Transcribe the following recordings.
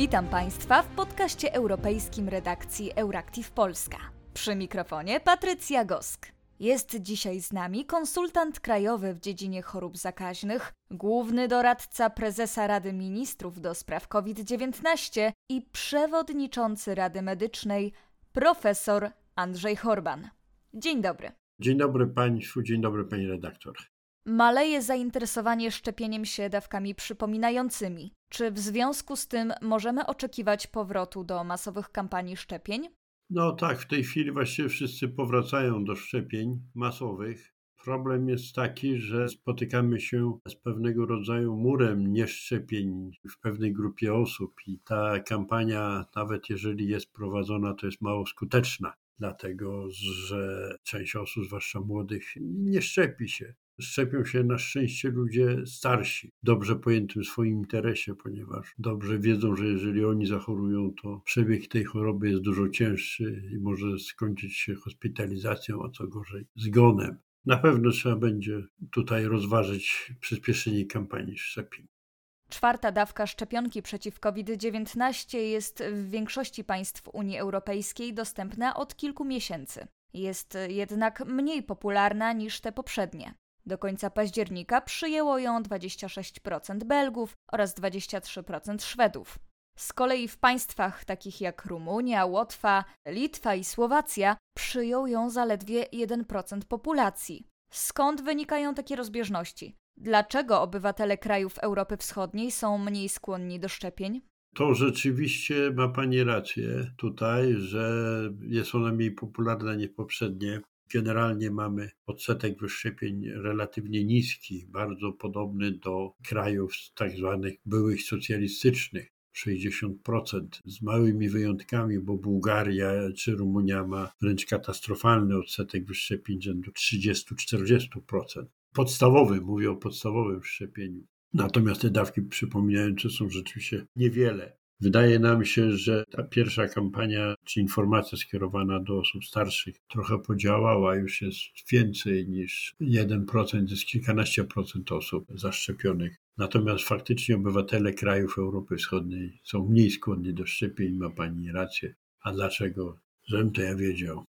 Witam Państwa w podcaście europejskim redakcji Euractiv Polska. Przy mikrofonie Patrycja Gosk. Jest dzisiaj z nami konsultant krajowy w dziedzinie chorób zakaźnych, główny doradca prezesa Rady Ministrów do spraw COVID-19 i przewodniczący Rady Medycznej profesor Andrzej Horban. Dzień dobry. Dzień dobry Państwu, dzień dobry Pani redaktor. Maleje zainteresowanie szczepieniem się dawkami przypominającymi. Czy w związku z tym możemy oczekiwać powrotu do masowych kampanii szczepień? No tak, w tej chwili właściwie wszyscy powracają do szczepień masowych. Problem jest taki, że spotykamy się z pewnego rodzaju murem nieszczepień w pewnej grupie osób i ta kampania, nawet jeżeli jest prowadzona, to jest mało skuteczna, dlatego że część osób, zwłaszcza młodych, nie szczepi się szczepią się na szczęście ludzie starsi, dobrze pojętym swoim interesie, ponieważ dobrze wiedzą, że jeżeli oni zachorują, to przebieg tej choroby jest dużo cięższy i może skończyć się hospitalizacją, a co gorzej, zgonem. Na pewno trzeba będzie tutaj rozważyć przyspieszenie kampanii szczepień. Czwarta dawka szczepionki przeciw COVID-19 jest w większości państw Unii Europejskiej dostępna od kilku miesięcy. Jest jednak mniej popularna niż te poprzednie. Do końca października przyjęło ją 26% Belgów oraz 23% Szwedów. Z kolei w państwach takich jak Rumunia, Łotwa, Litwa i Słowacja przyjął ją zaledwie 1% populacji. Skąd wynikają takie rozbieżności? Dlaczego obywatele krajów Europy Wschodniej są mniej skłonni do szczepień? To rzeczywiście ma Pani rację tutaj, że jest ona mniej popularna niż poprzednie Generalnie mamy odsetek wyszczepień relatywnie niski, bardzo podobny do krajów tak zwanych byłych socjalistycznych. 60%, z małymi wyjątkami, bo Bułgaria czy Rumunia ma wręcz katastrofalny odsetek wyszczepień rzędu 30-40%. Podstawowy, mówię o podstawowym szczepieniu. Natomiast te dawki przypominające są rzeczywiście niewiele. Wydaje nam się, że ta pierwsza kampania czy informacja skierowana do osób starszych trochę podziałała, już jest więcej niż 1%, jest kilkanaście procent osób zaszczepionych. Natomiast faktycznie obywatele krajów Europy Wschodniej są mniej skłonni do szczepień, ma Pani rację. A dlaczego? Żebym to ja wiedział.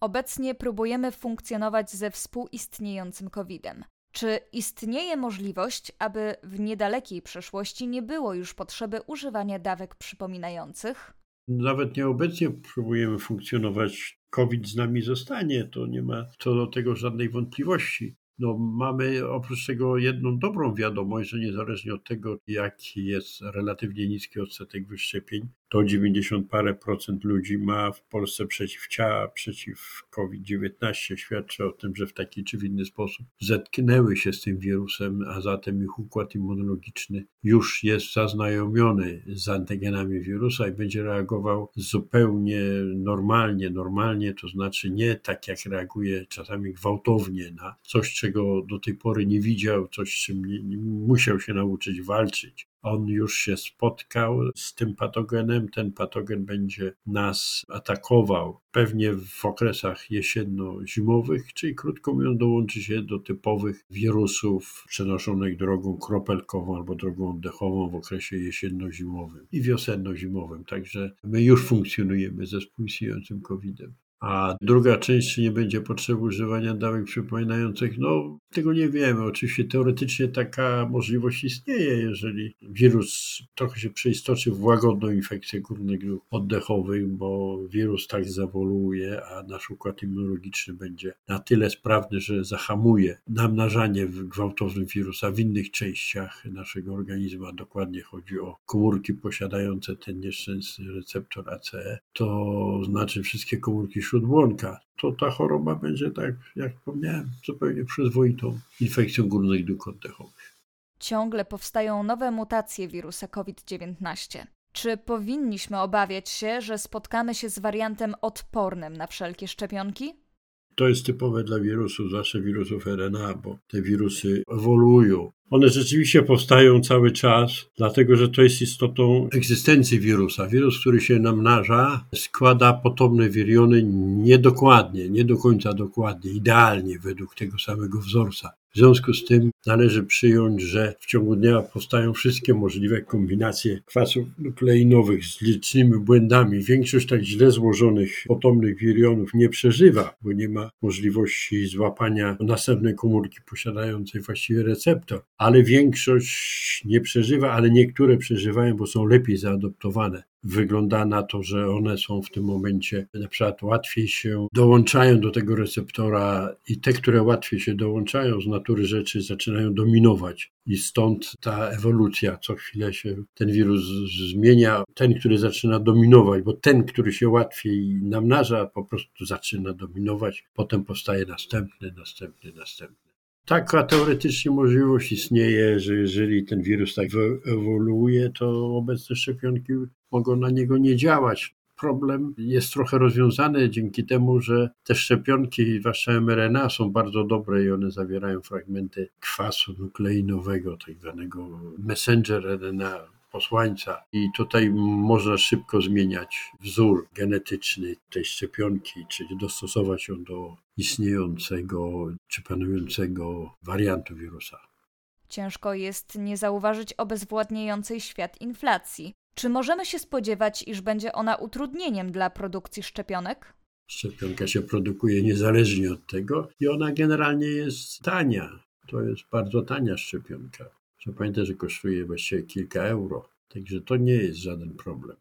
Obecnie próbujemy funkcjonować ze współistniejącym COVID-em. Czy istnieje możliwość, aby w niedalekiej przeszłości nie było już potrzeby używania dawek przypominających? Nawet nieobecnie próbujemy funkcjonować. COVID z nami zostanie, to nie ma co do tego żadnej wątpliwości. No, mamy oprócz tego jedną dobrą wiadomość, że niezależnie od tego, jaki jest relatywnie niski odsetek wyszczepień, to 90 parę procent ludzi ma w Polsce przeciwciała przeciw COVID-19. Świadczy o tym, że w taki czy w inny sposób zetknęły się z tym wirusem, a zatem ich układ immunologiczny już jest zaznajomiony z antygenami wirusa i będzie reagował zupełnie normalnie. Normalnie to znaczy nie tak, jak reaguje czasami gwałtownie na coś, czego do tej pory nie widział, coś, z czym nie, nie musiał się nauczyć walczyć on już się spotkał z tym patogenem, ten patogen będzie nas atakował pewnie w okresach jesienno-zimowych, czyli krótko mówiąc dołączy się do typowych wirusów przenoszonych drogą kropelkową albo drogą oddechową w okresie jesienno-zimowym i wiosenno-zimowym. Także my już funkcjonujemy ze współistniejącym COVID-em. A druga część, nie będzie potrzeby używania dawek przypominających, no tego nie wiemy. Oczywiście teoretycznie taka możliwość istnieje, jeżeli wirus trochę się przeistoczy w łagodną infekcję górnych dróg oddechowych, bo wirus tak zawoluje, a nasz układ immunologiczny będzie na tyle sprawny, że zahamuje namnażanie gwałtownych wirusa w innych częściach naszego organizmu, a dokładnie chodzi o komórki posiadające ten nieszczęsny receptor ACE, to znaczy wszystkie komórki śródbłonka, to ta choroba będzie tak, jak wspomniałem, zupełnie przyzwoitą infekcją górnych dróg oddechowych. Ciągle powstają nowe mutacje wirusa COVID-19. Czy powinniśmy obawiać się, że spotkamy się z wariantem odpornym na wszelkie szczepionki? To jest typowe dla wirusów, zwłaszcza wirusów RNA, bo te wirusy ewoluują. One rzeczywiście powstają cały czas, dlatego że to jest istotą egzystencji wirusa. Wirus, który się namnaża, składa potomne wiriony niedokładnie, nie do końca dokładnie, idealnie według tego samego wzorca. W związku z tym należy przyjąć, że w ciągu dnia powstają wszystkie możliwe kombinacje kwasów nukleinowych z licznymi błędami. Większość tak źle złożonych potomnych wirionów nie przeżywa, bo nie ma możliwości złapania następnej komórki posiadającej właściwie receptor, ale większość nie przeżywa, ale niektóre przeżywają, bo są lepiej zaadoptowane wygląda na to, że one są w tym momencie na przykład łatwiej się dołączają do tego receptora i te, które łatwiej się dołączają z natury rzeczy zaczynają dominować. I stąd ta ewolucja, co chwilę się ten wirus zmienia, ten, który zaczyna dominować, bo ten, który się łatwiej namnaża, po prostu zaczyna dominować, potem powstaje następny, następny, następny. Taka teoretycznie możliwość istnieje, że jeżeli ten wirus tak ewoluuje, to obecne szczepionki mogą na niego nie działać. Problem jest trochę rozwiązany dzięki temu, że te szczepionki, zwłaszcza mRNA, są bardzo dobre i one zawierają fragmenty kwasu nukleinowego, tak zwanego messenger RNA, posłańca. I tutaj można szybko zmieniać wzór genetyczny tej szczepionki, czyli dostosować ją do istniejącego czy panującego wariantu wirusa. Ciężko jest nie zauważyć obezwładniającej świat inflacji. Czy możemy się spodziewać, iż będzie ona utrudnieniem dla produkcji szczepionek? Szczepionka się produkuje niezależnie od tego i ona generalnie jest tania. To jest bardzo tania szczepionka. Trzeba pamiętać, że kosztuje właściwie kilka euro, także to nie jest żaden problem.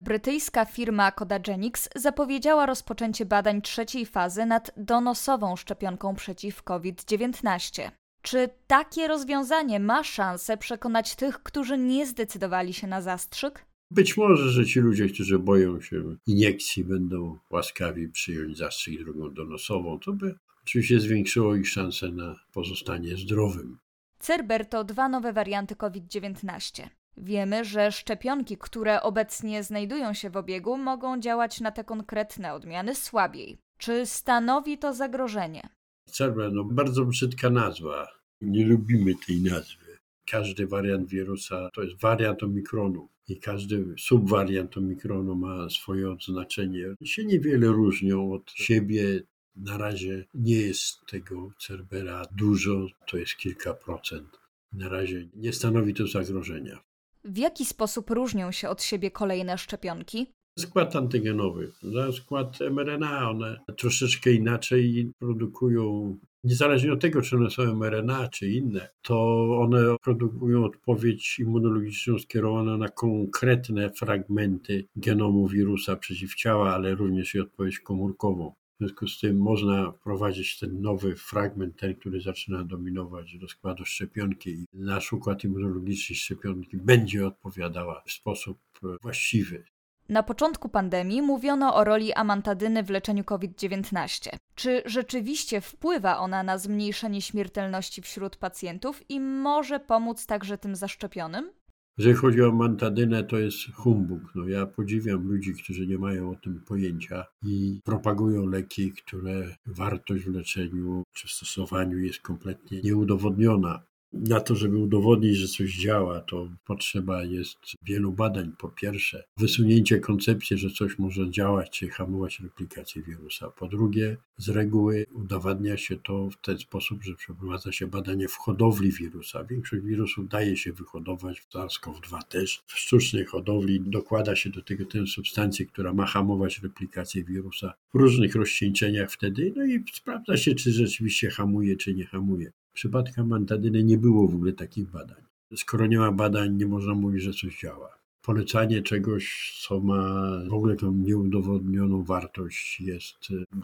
Brytyjska firma Codagenix zapowiedziała rozpoczęcie badań trzeciej fazy nad donosową szczepionką przeciw COVID-19. Czy takie rozwiązanie ma szansę przekonać tych, którzy nie zdecydowali się na zastrzyk? Być może, że ci ludzie, którzy boją się iniekcji, będą łaskawi przyjąć zastrzyk drugą donosową. To by oczywiście zwiększyło ich szanse na pozostanie zdrowym. Cerber to dwa nowe warianty COVID-19. Wiemy, że szczepionki, które obecnie znajdują się w obiegu, mogą działać na te konkretne odmiany słabiej. Czy stanowi to zagrożenie? Cerber, no bardzo brzydka nazwa. Nie lubimy tej nazwy. Każdy wariant wirusa to jest wariant omikronu i każdy subwariant omikronu ma swoje odznaczenie. Się niewiele różnią od siebie. Na razie nie jest tego Cerbera dużo, to jest kilka procent. Na razie nie stanowi to zagrożenia. W jaki sposób różnią się od siebie kolejne szczepionki? Skład antygenowy, skład mRNA, one troszeczkę inaczej produkują, niezależnie od tego, czy one są mRNA, czy inne, to one produkują odpowiedź immunologiczną skierowaną na konkretne fragmenty genomu wirusa przeciwciała, ale również i odpowiedź komórkową. W związku z tym można wprowadzić ten nowy fragment, ten, który zaczyna dominować do składu szczepionki i nasz układ immunologiczny szczepionki będzie odpowiadała w sposób właściwy. Na początku pandemii mówiono o roli amantadyny w leczeniu COVID-19. Czy rzeczywiście wpływa ona na zmniejszenie śmiertelności wśród pacjentów i może pomóc także tym zaszczepionym? Jeżeli chodzi o mantadynę, to jest humbug. No, ja podziwiam ludzi, którzy nie mają o tym pojęcia i propagują leki, które wartość w leczeniu czy stosowaniu jest kompletnie nieudowodniona. Na to, żeby udowodnić, że coś działa, to potrzeba jest wielu badań. Po pierwsze, wysunięcie koncepcji, że coś może działać czy hamować replikację wirusa. Po drugie, z reguły udowadnia się to w ten sposób, że przeprowadza się badanie w hodowli wirusa. Większość wirusów daje się wyhodować, w SARS-CoV-2 też. W sztucznej hodowli dokłada się do tego tę substancję, która ma hamować replikację wirusa w różnych rozcieńczeniach wtedy, no i sprawdza się, czy rzeczywiście hamuje, czy nie hamuje. Przypadku mantadyny nie było w ogóle takich badań. Skoro nie ma badań, nie można mówić, że coś działa. Polecanie czegoś, co ma w ogóle tą nieudowodnioną wartość, jest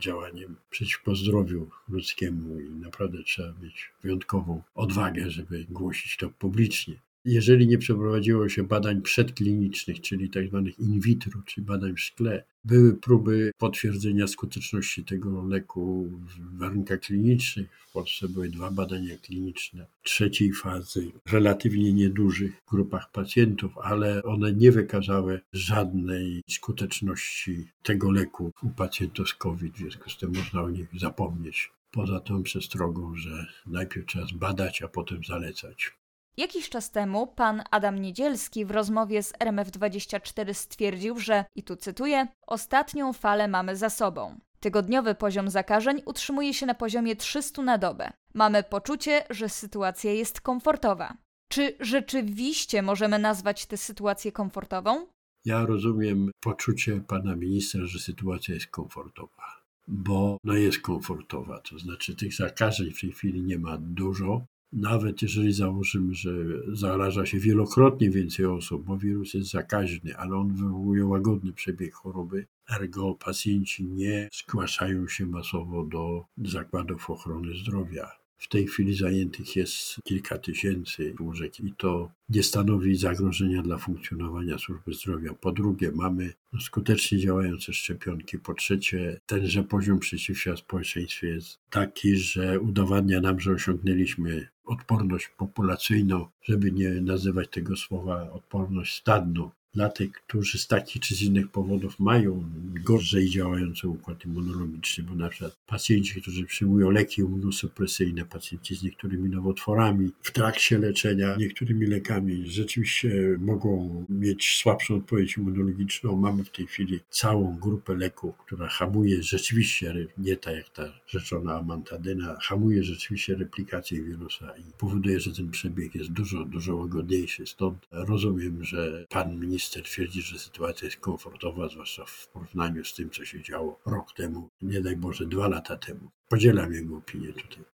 działaniem przeciwko zdrowiu ludzkiemu i naprawdę trzeba mieć wyjątkową odwagę, żeby głosić to publicznie. Jeżeli nie przeprowadziło się badań przedklinicznych, czyli tzw. Tak in vitro, czyli badań w szkle, były próby potwierdzenia skuteczności tego leku w warunkach klinicznych. W Polsce były dwa badania kliniczne trzeciej fazy, relatywnie niedużych grupach pacjentów, ale one nie wykazały żadnej skuteczności tego leku u pacjentów z COVID. W związku z tym można o nich zapomnieć. Poza tą przestrogą, że najpierw trzeba zbadać, a potem zalecać. Jakiś czas temu pan Adam Niedzielski w rozmowie z RMF24 stwierdził, że, i tu cytuję, ostatnią falę mamy za sobą. Tygodniowy poziom zakażeń utrzymuje się na poziomie 300 na dobę. Mamy poczucie, że sytuacja jest komfortowa. Czy rzeczywiście możemy nazwać tę sytuację komfortową? Ja rozumiem poczucie pana ministra, że sytuacja jest komfortowa, bo no jest komfortowa. To znaczy tych zakażeń w tej chwili nie ma dużo. Nawet jeżeli założymy, że zaraża się wielokrotnie więcej osób, bo wirus jest zakaźny, ale on wywołuje łagodny przebieg choroby, ergo pacjenci nie zgłaszają się masowo do zakładów ochrony zdrowia. W tej chwili zajętych jest kilka tysięcy łóżek i to nie stanowi zagrożenia dla funkcjonowania służby zdrowia. Po drugie, mamy skutecznie działające szczepionki. Po trzecie, tenże poziom przeciwcia w społeczeństwie jest taki, że udowadnia nam, że osiągnęliśmy odporność populacyjną, żeby nie nazywać tego słowa odporność stadną dla tych, którzy z takich czy z innych powodów mają gorzej działający układ immunologiczny, bo na przykład pacjenci, którzy przyjmują leki immunosupresyjne, pacjenci z niektórymi nowotworami w trakcie leczenia niektórymi lekami rzeczywiście mogą mieć słabszą odpowiedź immunologiczną. Mamy w tej chwili całą grupę leków, która hamuje rzeczywiście, nie tak jak ta rzeczona amantadyna, hamuje rzeczywiście replikację wirusa i powoduje, że ten przebieg jest dużo, dużo łagodniejszy. Stąd rozumiem, że pan minister minister twierdzi, że sytuacja jest komfortowa, zwłaszcza w porównaniu z tym, co się działo rok temu, nie daj Boże, dwa lata temu. Podzielam jego opinię tutaj.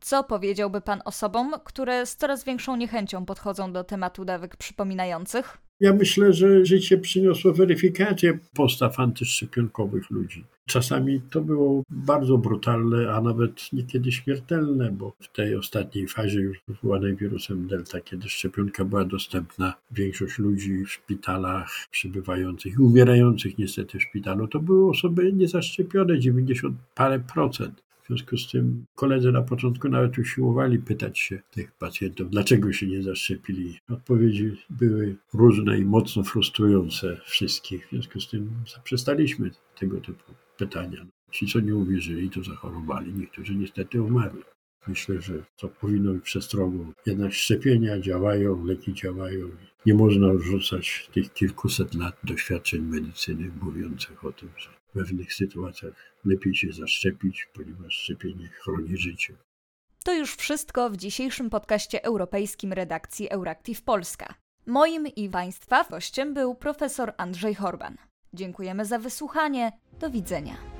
Co powiedziałby Pan osobom, które z coraz większą niechęcią podchodzą do tematu dawek przypominających? Ja myślę, że życie przyniosło weryfikację postaw antyszczepionkowych ludzi. Czasami to było bardzo brutalne, a nawet niekiedy śmiertelne, bo w tej ostatniej fazie już wywołanej wirusem Delta, kiedy szczepionka była dostępna, większość ludzi w szpitalach przybywających i umierających niestety w szpitalu, to były osoby niezaszczepione, 90 parę procent. W związku z tym koledzy na początku nawet usiłowali pytać się tych pacjentów, dlaczego się nie zaszczepili. Odpowiedzi były różne i mocno frustrujące wszystkich. W związku z tym zaprzestaliśmy tego typu pytania. Ci, co nie uwierzyli, to zachorowali. Niektórzy niestety umarli. Myślę, że to powinno być przestrogą. Jednak szczepienia działają, leki działają. Nie można odrzucać tych kilkuset lat doświadczeń medycyny mówiących o tym, że w pewnych sytuacjach lepiej się zaszczepić, ponieważ szczepienie chroni życie. To już wszystko w dzisiejszym podcaście europejskim redakcji Euractiv Polska. Moim i Państwa gościem był profesor Andrzej Horban. Dziękujemy za wysłuchanie. Do widzenia.